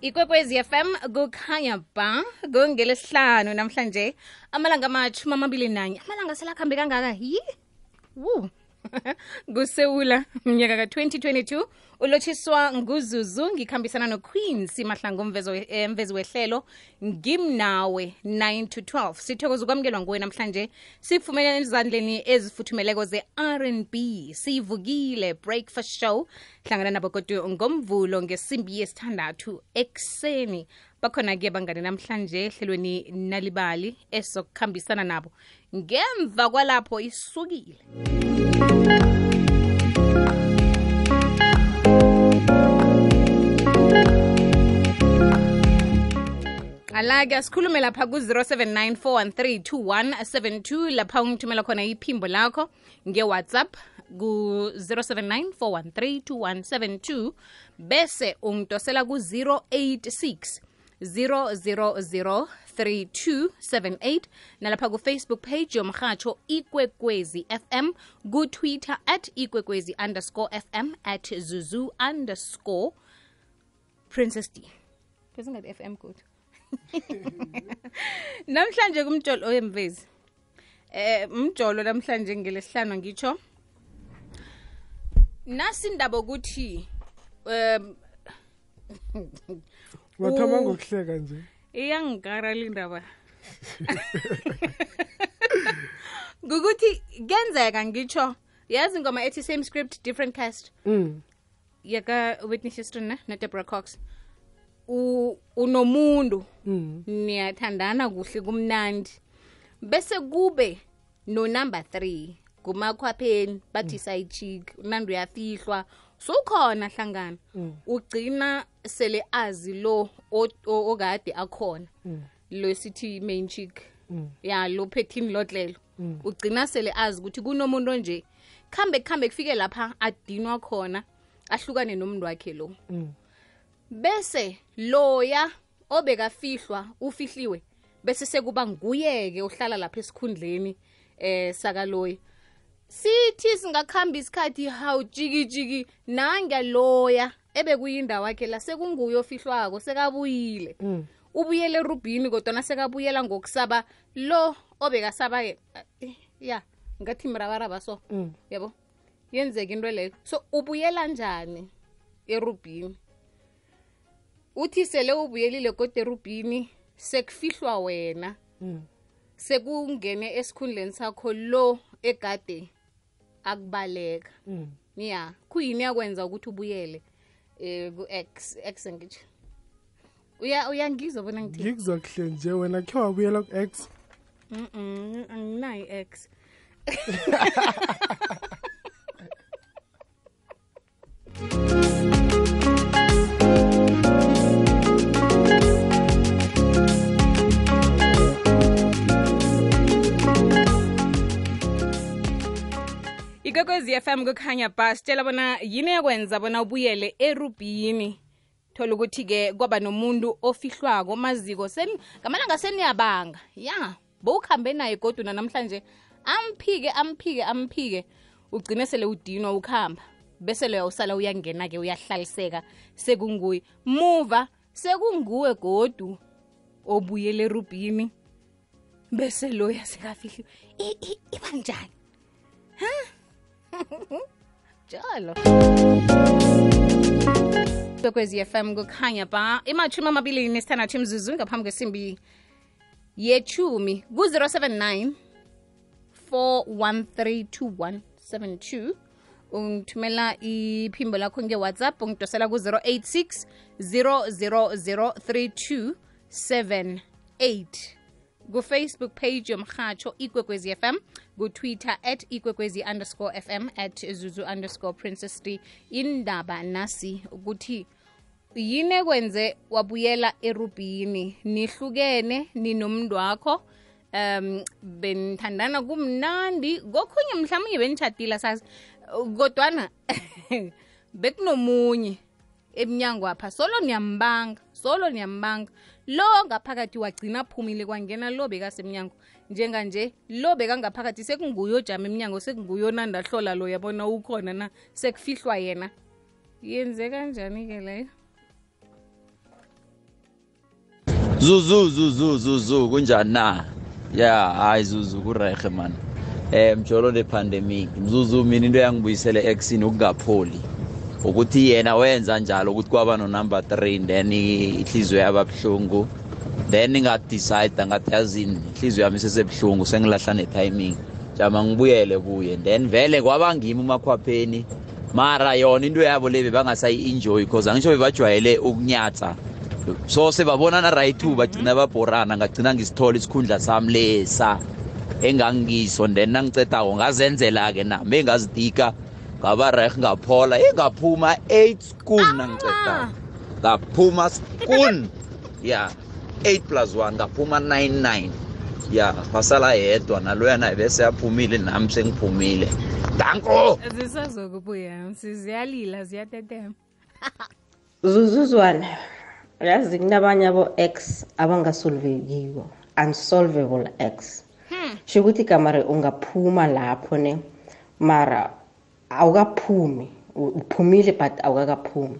ikwekwezi fm kukhanya ba kungelesihlanu namhlanje amalanga amathumi amabili nanye. Amalanga selakhambe kangaka yi wu kusewula mnyaka ka-2022 ulotshiswa nguzuzu ngikhambisana noqueens mahlango emvezi eh, wehlelo ngimnawe 9 to 12 sithokoza ukwamukelwa nguwe namhlanje sifumene ezandleni ezifuthumeleko ze-r&b siyivukile breakfast show. Hlangana nabo kodwa ngomvulo ngesimbi yesithandathu ekuseni bakhona-ke bangane namhlanje ehlelweni nalibali esokukhambisana nabo. Ngemva kwalapho isukile. Ala-ke asikhulume lapha ku-079 413 lapha ungithumela khona iphimbo lakho nge-whatsapp ku-079 413 bese ungidosela ku-086 000 3278 nalapha kufacebook page yomrhatsho ikwekwezi fm ku-twitter at ikwekwezi underscore fm at zuzu underscore princess d. Fm good. Namhlanje kumjolo oyemvezi eh mjolo namhlanje ngelesihlanu ngitsho nasi indaba ukuthi um wathoma ngokuhleka nje. Iyangikara lindaba ngukuthi kenzeka ngitsho yazi ingoma ethi same script different cast? Mm. yaka whitney houston ne nedeborah cox. U- unomuntu. Mm. niyathandana kuhle kumnandi. Bese kube no number 3 ngumakhwapheni bathi side chick unandi uyafihlwa sukhona hlangana. Ugcina sele azi lo okade akhona. Lo sithi main chick. Ya lo phethini lotlelo. Ugcina sele azi ukuthi kunomuntu onje. Khambe khambe kufike lapha adinwa khona ahlukane nomuntu wakhe lo. Bese loya obekafihlwa ufihliwe bese sekuba nguyeke ohlala lapha esikhundleni eh sakaloya sithi singakhamba isikhathi hawu jikijiki nangaloya ebekuyindawo yakhe la sekunguye ofihlwako sekabuyile. Ubuyele erubhini kodwana sekabuyela ngokusaba lo obekasaba ke eh, ya ngathi mrabaraba so. Yabo yenzeka into leyo. So ubuyela njani erubhini? Uthi sele ubuyelile kodwa erubhini sekufihlwa wena. Sekungene esikhundleni sakho lo egade akubaleka. Mm. ya kuyini yakwenza ukuthi ubuyele um ku-x x ngitsho uya uyangizwa bona ngithini? Ngikuzwa kuhle nje wena khe wabuyela ku-x? Anginayo i-x ikwekwezi FM kukhanya ba sitshela bona yini yakwenza bona ubuyele erubhini? Thola ukuthi-ke kwaba nomuntu ofihlwako maziko ngamalanga seniyabanga. Ya bowukuhambe naye godwa namhlanje amphike amphike amphike. Ugcine sele udinwa ukuhamba bese loya usala uyangena-ke uyahlaliseka sekunguye. Muva sekunguwe godu obuyele erubhini bese loya sekafihliwe. Ibanjani ha njani njalo kwekwezi fm kukhanya ba imathumi amabili nesithandathu imzuzu ngaphambi kwesimbi yechumi ku-079 4132172 ungithumela iphimbo lakho nge-whatsapp ungidosela ku-086 000 3278 kufacebook page yomrhatsho ikwekwezi fm kutwitter at ikwekwezi underscore fm at zuzu underscore princess d. Indaba nasi ukuthi yini ekwenze wabuyela erubhini. Nihlukene ninomntu wakho um benithandana kumnandi. Kokhunye mhlawumbe benitshadile sazi kodwana bekunomunye emnyango apha solo niyambanga solo niyambanga lo ngaphakathi wagcina aphumile kwangena lo bekasemnyango. Njenganje lo bekangaphakathi sekunguyo jama emnyango sekunguyo nandahlola lo yabona ukhona na? Sekufihlwa yena. Yenze kanjani-ke leyo? Zuzu zuzu zuzu kunjani na? Ya hayi zuzu kurehe man. Um mjolo le pandemic. Mzuzu mina into yangibuyisele exini ukungapholi ukuthi yena wenza njalo ukuthi kwaba no number 3 then ihliziyo yaba buhlungu. Then ngadecide ngathi yazini ihliziyo yami sesebhlungu sengilahla netiming. Jama ngibuyele kuye. Then vele kwaba ngimi umakhwapheni mara yona into yabo le bangasayi-enjoy because angisho bebajwayele ukunyatha so sebabonana right two bagcina babhorana ngagcina ngisithola isikhundla sami lesa engangiso. Then nangicedako ngazenzela-ke nami engazidika ngaba reh ngaphola engaphuma 8 school nangicedako ngaphuma school. Ya 8 plus 1 ngaphuma 99 ya wasala yedwa naloyana bese yaphumile nami sengiphumile. Danko! Zisazokubuya siziyalila ziyatetema zuzuzwana yazi kunabanye abo-x abangasolvekiwo unsolvable x. Sho ukuthi kamare ungaphuma lapho ne mara awukaphumi u- uphumile but awukakaphumi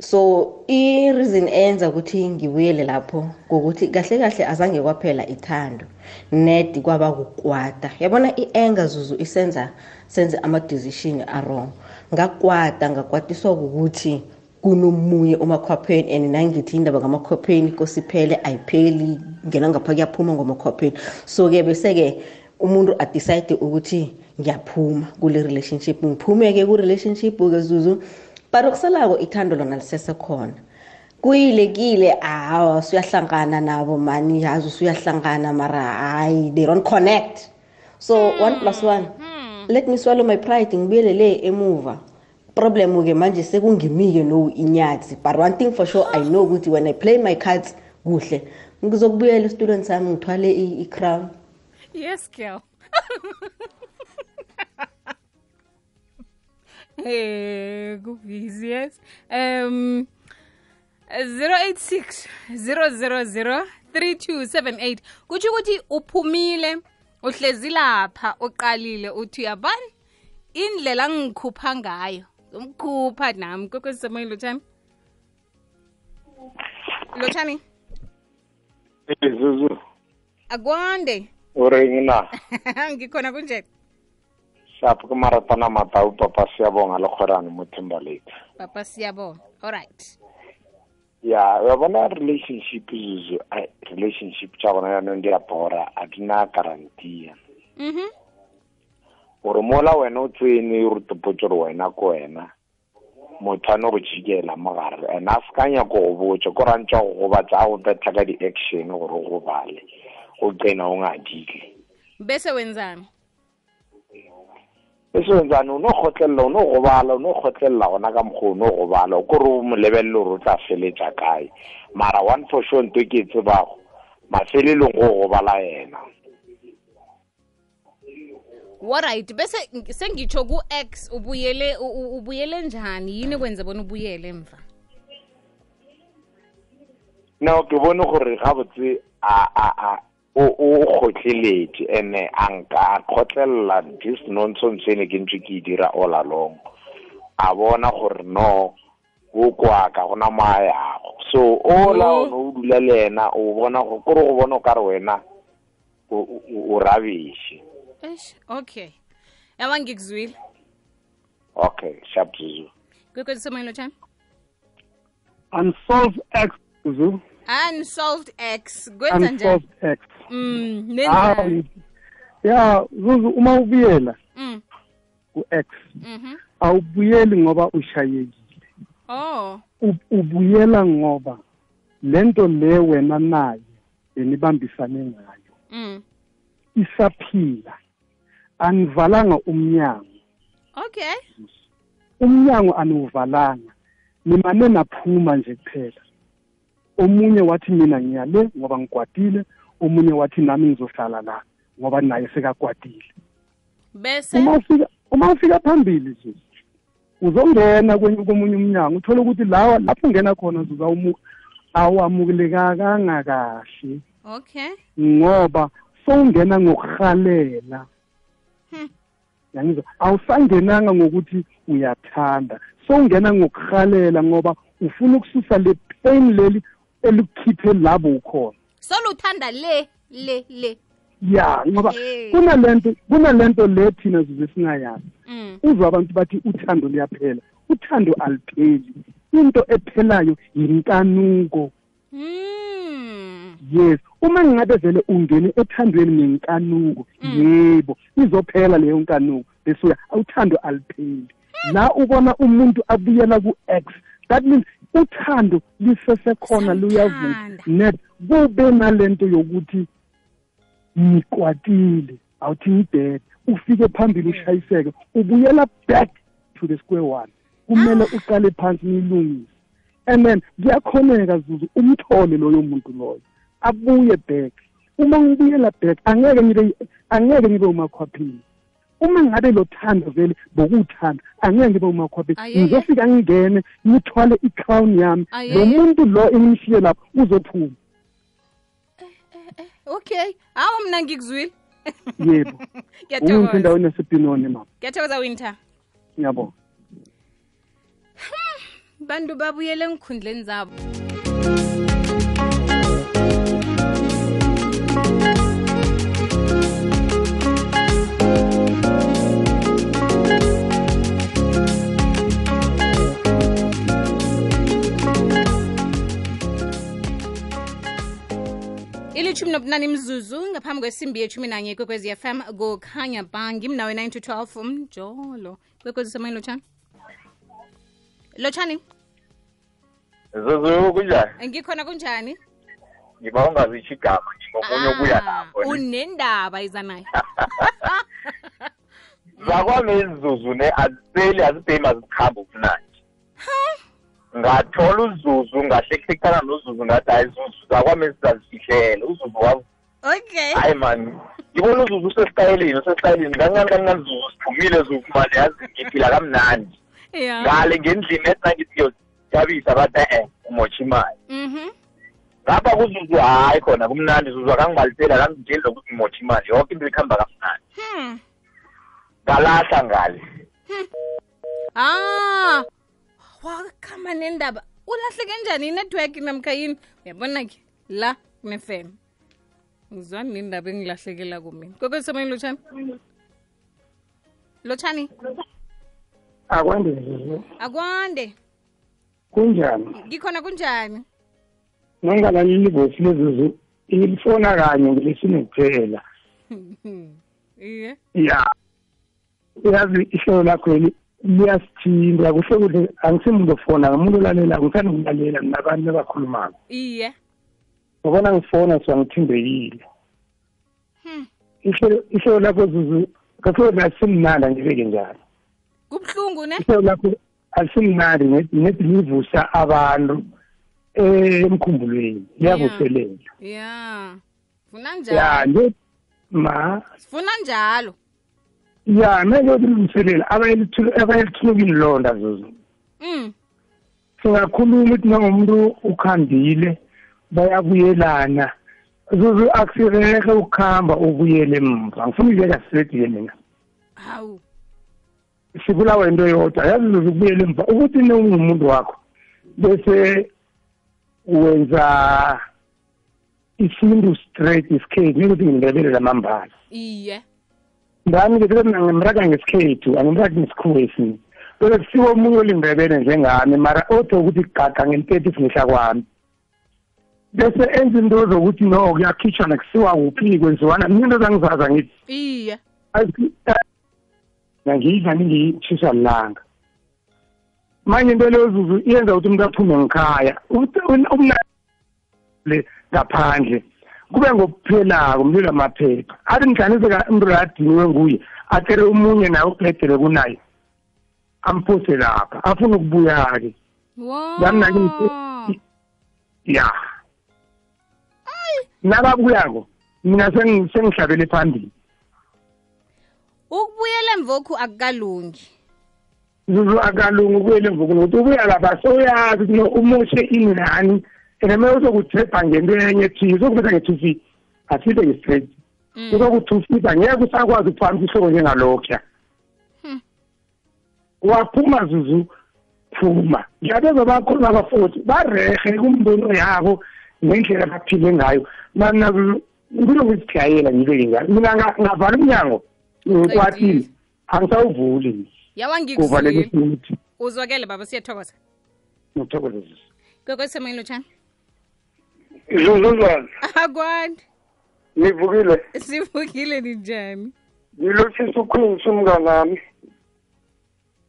so i-reason eyenza ukuthi ngibuyele lapho ngokuthi kahle kahle azange kwaphela ithando ned kwaba kukwata. Yabona i-anger zuzu isenza senze ama-decision arong ngakwata ngakwatiswa ukuthi kunomunye umakhwapheni and nangithi indaba ngamakhwapheni kosiphele ayipheli ngena ngapha kuyaphuma ngomakhwapheni so-ke bese-ke umuntu adecide ukuthi ngiyaphuma kule relationship ngiphume-ke ku-relationship-ke zuzu but okusalako ithando lona lisesekhona kuyilekile hawa suyahlangana nabo mani yazi usuyahlangana mara hayi they don't connect. So one plus one. Let me swallow my pride ngibuyele le emuva. Problem-ke manje sekungimi-ke no inyathi. But one thing for sure i know ukuthi when i play my cards kuhle ngizokubuyela esitulweni sami ngithwale i- i-crown. Yes girl. Eh, kubhizi yes. Um 086 000 3278 kutsho ukuthi uphumile uhlezi lapha uqalile uthi uyabani indlela ngikhupha ngayo. Umkhupha nami. Kwekwesisemoyeni lotshani? Lotshani? Zuzu, akwande. O reng na? ngikhona kunjeni Sharp ke maratana matau papa siabonga le kgorane mo Timberlake. papa siabonga all right Ya, wa bona relationship Zuzu, a relationship tša bona yanong di a bora, a di na guarantee. mhm Gore mola wena o tsene o re topotse gore wena ko wena. motho a no go jikela mo gare and a se nyako go botse ko rantsa go gobatsa a go betha ka di-action gore o gobale o tsena o ngadile bese wenzani bese wenzane o no kgotlelela o no gobala o no kgotlelela gona ka mokgwa o no gobala o kore o mo lebelele gore o tla feletša kae. Mara one for sure nto ke e tsebago mafelelong go gobala yena. Alright bese ng- sengitsho ku-x ubuyele ubuyele njani? Yini kwenze bona ubuyele emva? No ke bone gore gabotse a a a o o kgotleletse and-e a nka a kgotlelela this nonsense ene ke ntse ke e dira all along. A bona gore no o kwaka gona mo a yago so ola o ne o dula le ena o bona go kore go bona o ka re wena o eish okay. Yaba ngikuzwile? Okay sharp zuzu kwekwedisemoyeni lotshani unsolved x zuzu unsolved x. Kwenza njani? Unsolved x mm nenzani ya zuzu uma ubuyela mm. ku-x mhm. awubuyeli ngoba ushayekile. Oh. Ubuyela ngoba lento le wena naye benibambisane ngayo mm. isaphila anivalanga umnyango. Okay. Umnyango aniwuvalanga nimane naphuma nje kuphela. Omunye wathi mina ngiyale ngoba ngikwatile omunye wathi nami ngizohlala la ngoba naye sekakwatile. Bese? Uma ufika uma ufika phambili nje uzongena kwenye komunye umnyango uthole ukuthi lawa lapho ungena khona uzawumuka awamukelekanga kahle okay. Ngoba sowungena ngokuhalela Hmm. yangizwa awusangenanga ngokuthi uyathanda. Sowungena ngokuhalela ngoba ufuna ukususa le pain leli elikukhiphe labo ukhona. Soluthanda le le le. Ya ngoba Eh. kunalento kunalento le thina zize singayazi mm. Uzwa abantu bathi uthando liyaphela uthando alipheli into ephelayo yinkanuko. Mm. Yes uma ngabe vele ungene ethandweni ngenkanuko yebo izophela leyo nkanuko bese uya uthando alipheli la ubona umuntu abuyela ku-x that means uthando lisesekhona luyavuka Samthanda. net kube nalento yokuthi nikwatile awuthi ngibhede ufike phambili ushayiseke ubuyela back to the square one. Kumele uqale phansi nilungise and then kuyakhoneka zuzu umthole loyo muntu loyo. Abuye back. Uma ngibuyela back angeke ngibe angeke ngibe umakhwaphini uma ngabe lo thando vele bokuthanda angeke ngibe Ayeye. ngizofika ngingene ngithwale i-crown yami. Lo muntu lo engimshiye lapho uzophuma. Okay. Hawu mna ngikuzwile. Yebo. Endaweni yasebhinoni mama. Ngiyathokoza winter. Ngiyabona bantu babuyele enkhundleni zabo nobunani mzuzu ngaphambi kwesimbi yethumi nanye kwekwezi fm kukhanya bangi mnawe 9 to 12 mjolo kwekwezi semoyeni lotshani lotshani zuzu kunjani ngikhona kunjani ngiba ungazitsho igama ngingofuna ukuya lapho ne. unendaba iza nayo zakwami ne aziseli azibhemi azikhambi ubunandi ngathola uzuzu ngahlekuhlekana nozuzu ngathi hayi zuzu zakwami sizazifihlela uzuzu wam okay. Hayi mani ngibona uzuzu usesitayelini usesitayelini kancane kancane zuzu siphumile zuzu mani yazi ngiphila kamnandi. Ya. Ngale ngendlini ethi nangithi ngiyozithabisa bathi e-e umotsha imali. Mhm. Ngapha kuzuzu hayi khona kumnandi zuzu akangibaliseli akangitsheli lokuthi ngimotsha imali. Yonke into ikhamba kamnandi. Hmm. Ngalahla ngale. Ah. Wakhamba nendaba ulahleke njani inetwork namkha yini? Uyabona ke la kune-fm ngizwani nendaba engilahlekela kumina kwekwesisemoyeni lotshani? Lotshani? Akwande akwande. Kunjani? Ngikhona kunjani? Nongalaleli ivosi lezuzu ilifona kanye ngelesine kuphela iye. Ya. Uyazi ihlelo lakhweli liyasithinta kuhle kuhle angisimuntu ofona ngumuntu olalelayo ngithanda ukulalela nabantu abakhulumako. Iye. Ngobona ngifona so angithindekile Hmm. ihlelo lakho zuzu kakhulu asimnandi angibeke njalo. Kubuhlungu ne? Ihlelo lakho alisimnandi nedi livusa abantu emkhumbulweni liyavuselela. Ya. Funa ya njalo. nje ma sifuna njalo. Ya mele ukulungiselela abayelithulukile londa zuzu mm. Singakhuluma ukuthi nangomuntu ukhambile bayabuyelana. Zuzu akusirehe ukuhamba ubuyele emva. Ngifuna ukuyeka sisedile mina. Hawu. Sibulawa into yodwa yazi zuzu kubuyele emva. Ukuthi nongumuntu wakho bese wenza isintu straight isikhethi nekuthi ngindebele lamambala iye. Ngami-ke ngimraka ngesikhethu angimraki ngesikhuwa esinye bese kusiwe omunye olindebele njengami mara othi ukuthi gaga ngenteti fihla kwami. Bese enza into zokuthi no kuyakhitshwa kusiwa kuphi kwenziwana. Mina into zangizaza ngithi iye. ngangidla ningiyishiswa lilanga. Manje into leyo zuzu iyenza ukuthi umuntu aphume ngikhaya le ngaphandle. Kube ngokuphelako umlilo amaphepha athi ngihlanise umntu adiniwe nguye atere omunye naye ubhedele kunaye amphose lapha afuna ukubuya-ke. Ngami nake ya. Nakabuyako mina sengi- sengihlabele phambili. Ukubuyela emvokhu akukalungi. Akalungi ukuyele emvukuni ukuthi ubuya lapha sewuyazi ukuthi umoshe inani and kumele uzokudrebha ngento enye thize uzokubetha nge-two feet asibe nge-straight Mm. uzoku-two feet angeke usakwazi ukuphamisa ihloko njengalokhuya. Hmm. waphuma zuzu phuma. Ngiyabezwa bakhona abafuthi barehe kumbono yabo ngendlela abaphile ngayo. Mana kulokuzigayela ngibeke njalo mina nga- ngavala umnyango ngikwatile angisawuvuli. Yawa kuvalele ngikuzwile futhi uzwakele baba siyathokoza. Ngithokozisa kwekwesemeni lotshani zuzuzwana akwandi nivukile sivukile ninjani? Ngilotshisa uqueen umnganami.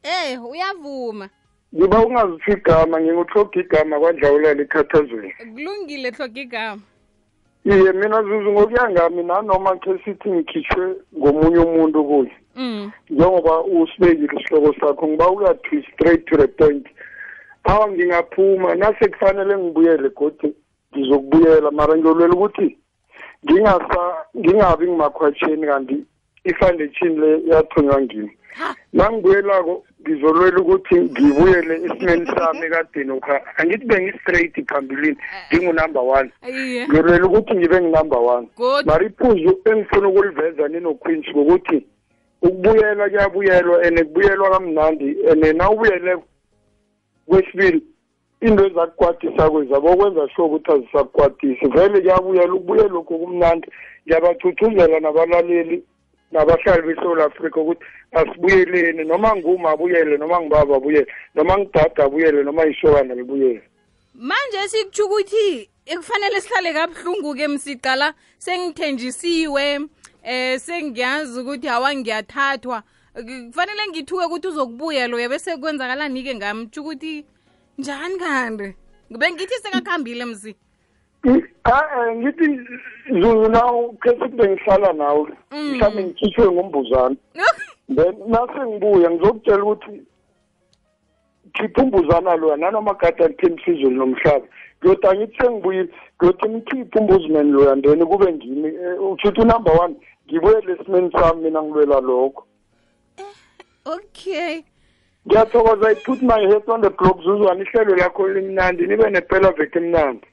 Eh uyavuma. Ngiba ungaziphi igama nginguthoga igama kwadlawulala ekhathazweni. Kulungile hloga igama. Iye mina zuzu ngokuya ngami nanoma khe sithi ngikhishwe ngomunye umuntu kuye mm. njengoba usibekile isihloko sakho ngiba uyathi straight to the point. Awa ngingaphuma nase kufanele ngibuyele godi ngizokubuyela mara ngiyolwela ukuthi ngingasa ngingabi ngimakhwatsheni kanti ifoundation le yathonywa ngimi. Nangibuyelako ngizolwela ukuthi ngibuyele esimeni sami ekadeni okha angithi bengi-straight phambilini ngingunumber one. Iye ngiyolwela ukuthi ngibe nginumber one. Mara iphuzu engifuna ukuliveza ninoqueens ngokuthi ukubuyela kuyabuyelwa and kubuyelwa kamnandi and nawubuyele kwesibili into ezakukwatisa kwezabo okwenza sure ukuthi azisakukwatisi vele kuyabuyela ukubuyela lokhu kumnandi ngiyabathuthuzela nabalaleli nabahlali beSouth Africa ukuthi asibuyeleni. Noma nguma abuyele noma ngibaba abuyele noma ngidada abuyele noma ishokana libuyele. Manje sikutsho ukuthi ekufanele sihlale kabuhlungu-ke msiqala sengithenjisiwe eh sengiyazi ukuthi hawa ngiyathathwa. Kufanele ngithuke ukuthi uzokubuya loya bese kwenzakalani-ke ngami? Tsho ukuthi njani kanti? Bengithi sekakuhambile msi Ah ngithi zuzu nawo khe sithi bengihlala nawe. Mm. mhlawumbe ngikhishwe ngombuzana then nase ngibuya ngizokutshela ukuthi khipha umbuzana loya nanoma kade alitheni phezulu nomhlaba. Ngiyoda ngithi sengibuyile ngiyothi ngikhiphe umbuzimeni loya then kube ngimi Eh, utsho ukuthi unumber one ngibuyele esimeni sami mina ngilwela lokho. Okay. Ngiyathokoza i put my head on the block zuzwana ihlelo lakho limnandi nibe nepela veke emnandi.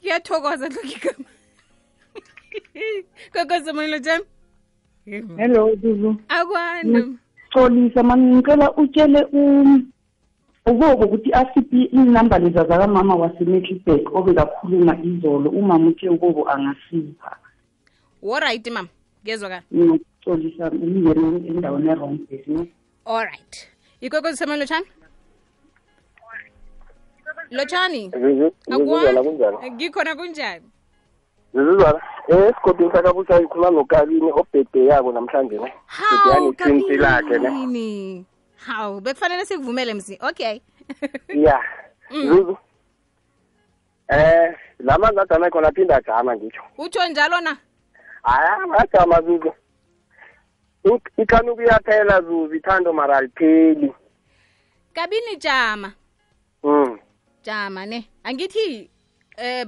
Ngiyathokoza hlokigama kwekwezemelo njani hello zuzu. Akwani. Colisa mani ngicela utshele ubobo ukuthi asiphi inamba leza zakamama wasemetlibek obekakhuluma izolo. Umama uthe ubobo angasipha. Allright mama. Ngixolisa ngingene endaweni erong business allright sema lotshani lotshani kunjani ngikhona kunjani zizizwana eh esigodini sakabusa ikhuluma nokabini obhede yako namhlanje ne? Iqinisi lakhe ne? hawu bekufanele sikuvumele msi okay. Ya. Zuzu eh la manzi ajama khona aphinda ajama ngitsho utsho njalo na? Hayi ajama zuzu Ik- ukuyaphela iyaphela zuzu ithando mara alipheli. Kabini jama? Mm jama ne angithi eh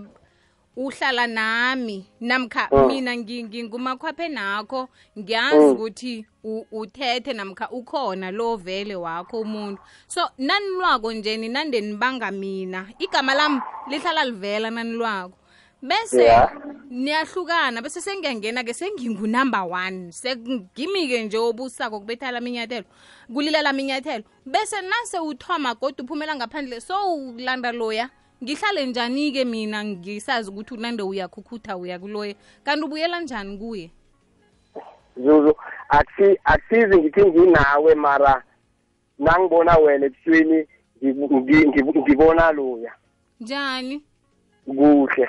uhlala nami namkha Mm. mina ngingumakhwaphe nakho ngiyazi ukuthi u- uthethe namkha ukhona lo vele wakho umuntu. So nanilwako nje ninande nibanga mina igama lami lihlala livela nanilwako bese niyahlukana bese sengiyangena-ke sengingunumber one. Sengimi-ke nje obusako kubetha lami inyathelo kulila lami inyathelo bese nase uthoma kodwa uphumela ngaphandle so ulanda loya ngihlale njani-ke mina ngisazi ukuthi unande uyakhukhutha uya kuloya? Kanti ubuyela njani kuye? Zuzu akusi akusizi ngithi nginawe mara nangibona wena ebusweni ngibona loya. Njani? Kuhle.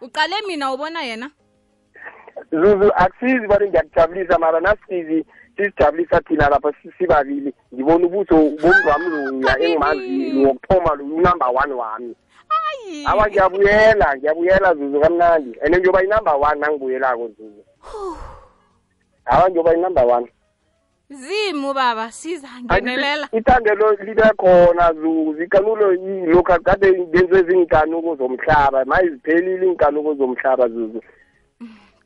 Uqale mina ubona yena. Zuzu akusizi bari ngiyakujabulisa mara nasizi sizijabulisa thina lapha si- sibabili. Ngibona ubuso bomntu wami loya engimaziyo wokuthoma loya unumber one wami. Ayi. Awa ngiyabuyela ngiyabuyela zuzu kamnandi. And ngiyoba inumber one nangibuyelako zuzu. Awa ngiyoba inumber one. Zimu baba sizangenelela. Ithandelo libe khona zuzu ikanulo lokhu kade benze zinkanuko zomhlaba mayiziphelile iy'nkanuko zomhlaba zuzu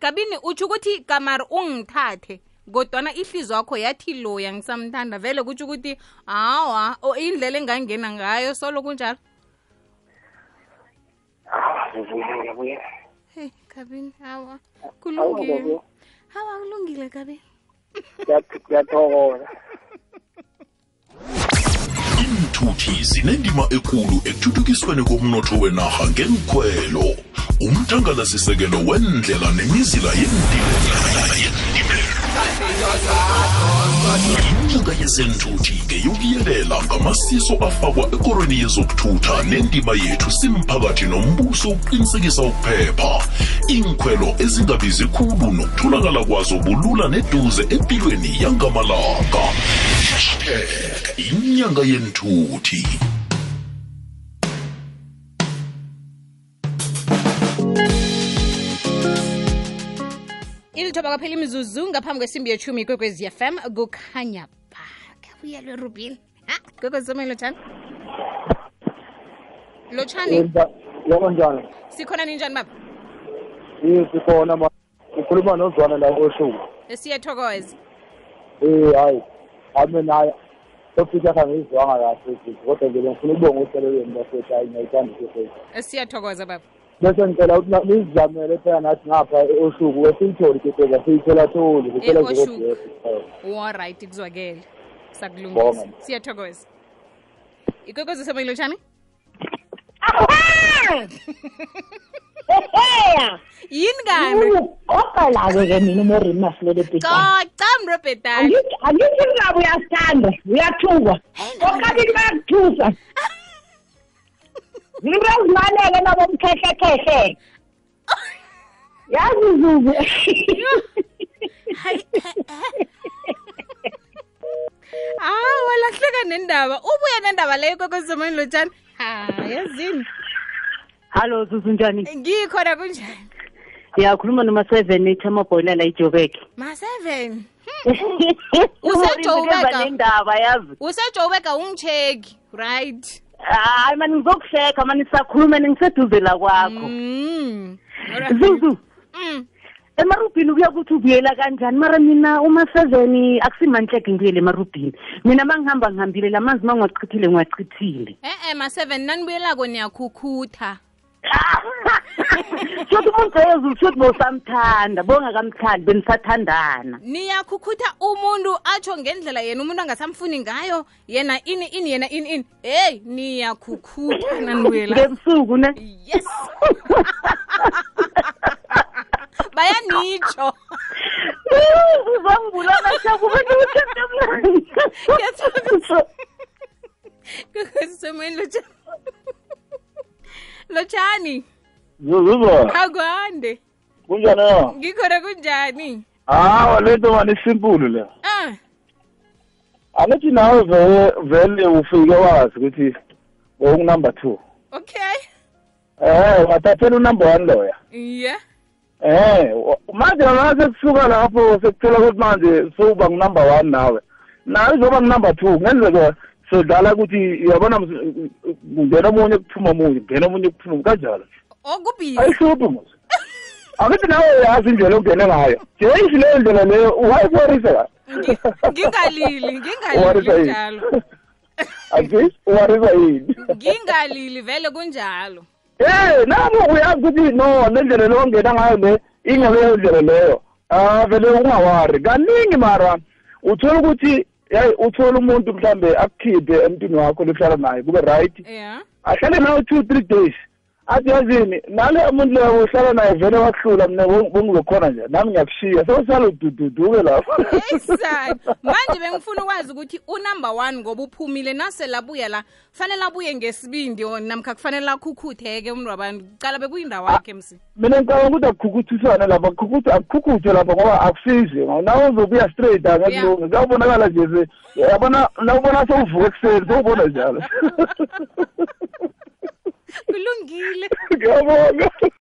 kabini utsho ukuthi kamari ungithathe kodwana ihliziyo yakho yathi loya ngisamthanda. Vele kutsho ukuthi hawa indlela engangena ngayo solo kunjalo? Hey kabini hawa kulungile. Hawa kulungile Ngiyat- ngiyathokoza zeenthuthi zinendima ekulu ekuthuthukisweni komnotho wenarha ngenkhwelo umthangalasisekelo wendlela nemizila yendilela inyanga yezenthuthi ngeyokuyelela ngamasiso afakwa ekorweni yezokuthutha nendima yethu simphakathi nombuso ukuqinisekisa ukuphepha. Iinkhwelo ezingabizi khulu nokutholakala kwazo bulula neduze empilweni yangamalanga. Hashtag inyanga yenthuthi. Ilithoba kwaphela imizuzu ngaphambi kwesimbi yechumi kwekwezi fm kukhanya ba kabuyelwe rubin kwekwezi someni lotshani lotshani yebo njani sikhona ninjani baba yiyo sikhona ma ukhuluma nozwana la osuku siyethokoza eh hayi ame naye. Topic yakhe angiyizwanga kahle futhi kodwa nje ngifuna ukubonga uhlelo lwenu lwasethi hayi ngiyayithanda isesethi siyathokoza baba. Bese ngicela ukuthi nizizamele phela nathi ngapha osuku wesiyitholi kiteza siyithola tholi kuphela nje E-Oshuku. kodwa waright kuzwakele. Bonga. Sakulungisa siyathokoza. Ikwekwezi someni lotshani yini kanti oqala-ke ke mina umorima silele coca mrobhetani angithi mngabo uyasithanda uyathukwa. Okabili bayakuthusa. Zinto ezimaneke nabomkhehlekhehle yazi zuzu hawa lahleka nendaba. Ubuya nendaba leyo kokozomani lotshani hayazini hallo zuzunjani ngikhona kunjani? Yakhuluma noma-seven ithi amabhoyila la ijobeke ma-seven usejobeka yazi. Usejobeka ungitsheki. Right. Hayi mani ngizokuhleka mani sakhuluma ningiseduze la kwakho. Mm. Zuzu emarubhini kuyakuthi ubuyela kanjani? Mara mina uma-seven akusimanhleke ngibuyele emarubhini. Mina ma ngihamba ngihambile la manzi ma ngiwachithile ngiwachithile e-e ma-seven nanibuyelako niyakhukhutha shothi umuntu eyezulu shothi bowusamthanda bongakamthandi benisathandana niyakhukhutha umuntu atsho ngendlela yena umuntu angasamfuni ngayo yena ini ini yena ini ini. Heyi niyakhukhutha nanibuyela ngebusuku ne? Yes bayanitsho uzangibulala shakubantu kusemweni lotshani lotshani zuzuzwa akwande. Kunjani? Na ngikhona kunjani? Hawa lento mani simple le. Anithi angithi nawe vele vele ufike wazi ukuthi ngokunumber two. Okay. Eh wathathela unumber one loya. Yeah eh wa- manje nana sekusuka lapho sekuthola ukuthi manje sowuba ngunumber one nawe. Nawe izoba ngunumber two ngenzeka sodlala ukuthi uyabona ms- kungena omunye kuphuma omunye kungena omunye kuphuma omunye kanjalo. Okubhizi ayihluphi mos. Angithi nawe uyazi indlela ongene ngayo. Nje leyo ndlela leyo uwayiborisa ngingalili Uwarisa ngingalili yini? njalo. Ati uwarisa yini? Ngingalili vele kunjalo. Eh nabo uyazi ukuthi no lendlela leyo ongena ngayo le ingaleyo ndlela leyo. Ah vele ungawari. Kaningi mara uthola ukuthi yayi uthola umuntu mhlambe akukhiphe emntwini wakho lohlala naye kube right? Yeah. Ahlale nawe two three days. Athi yazini nale umuntu leyo uhlala naye vele wakuhlula mina bengizokhona nje nami ngiyakushiya. Sewusala udududuke lapho. Eyisani. manje bengifuna ukwazi ukuthi unumber one ngoba uphumile nasele abuya la fanele abuye ngesibindi or namkha kufanele akhukhuthe-ke umuntu wabantu cala bekuyindawo yakhe msi mina ngicabanga ukuthi akukhukuthisane lapha akukhukuthe akukhukhuthe lapha ngoba akusizi. Nawe uzobuya straight angakulungi kuyabonakala nje se- yabona nawubona sewuvuka ekuseni sewubona njalo. kulungile. Ngiyabonga.